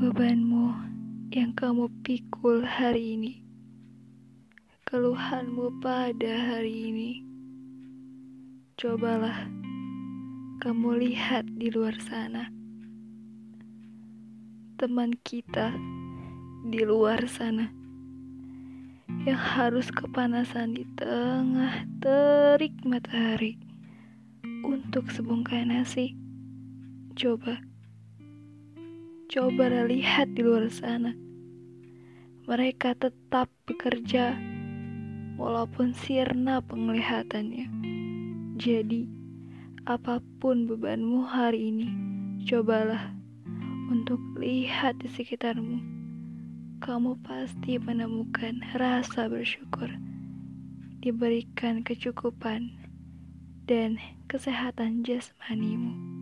bebanmu yang kamu pikul hari ini, keluhanmu pada hari ini. Cobalah kamu lihat di luar sana, teman kita di luar sana yang harus kepanasan di tengah terik matahari untuk sebungkai nasi. Coba Coba lihat di luar sana. Mereka tetap bekerja walaupun sirna penglihatannya. Jadi, apa pun bebanmu hari ini, cobalah untuk lihat di sekitarmu. Kamu pasti menemukan rasa bersyukur, diberikan kecukupan, dan kesehatan jasmanimu.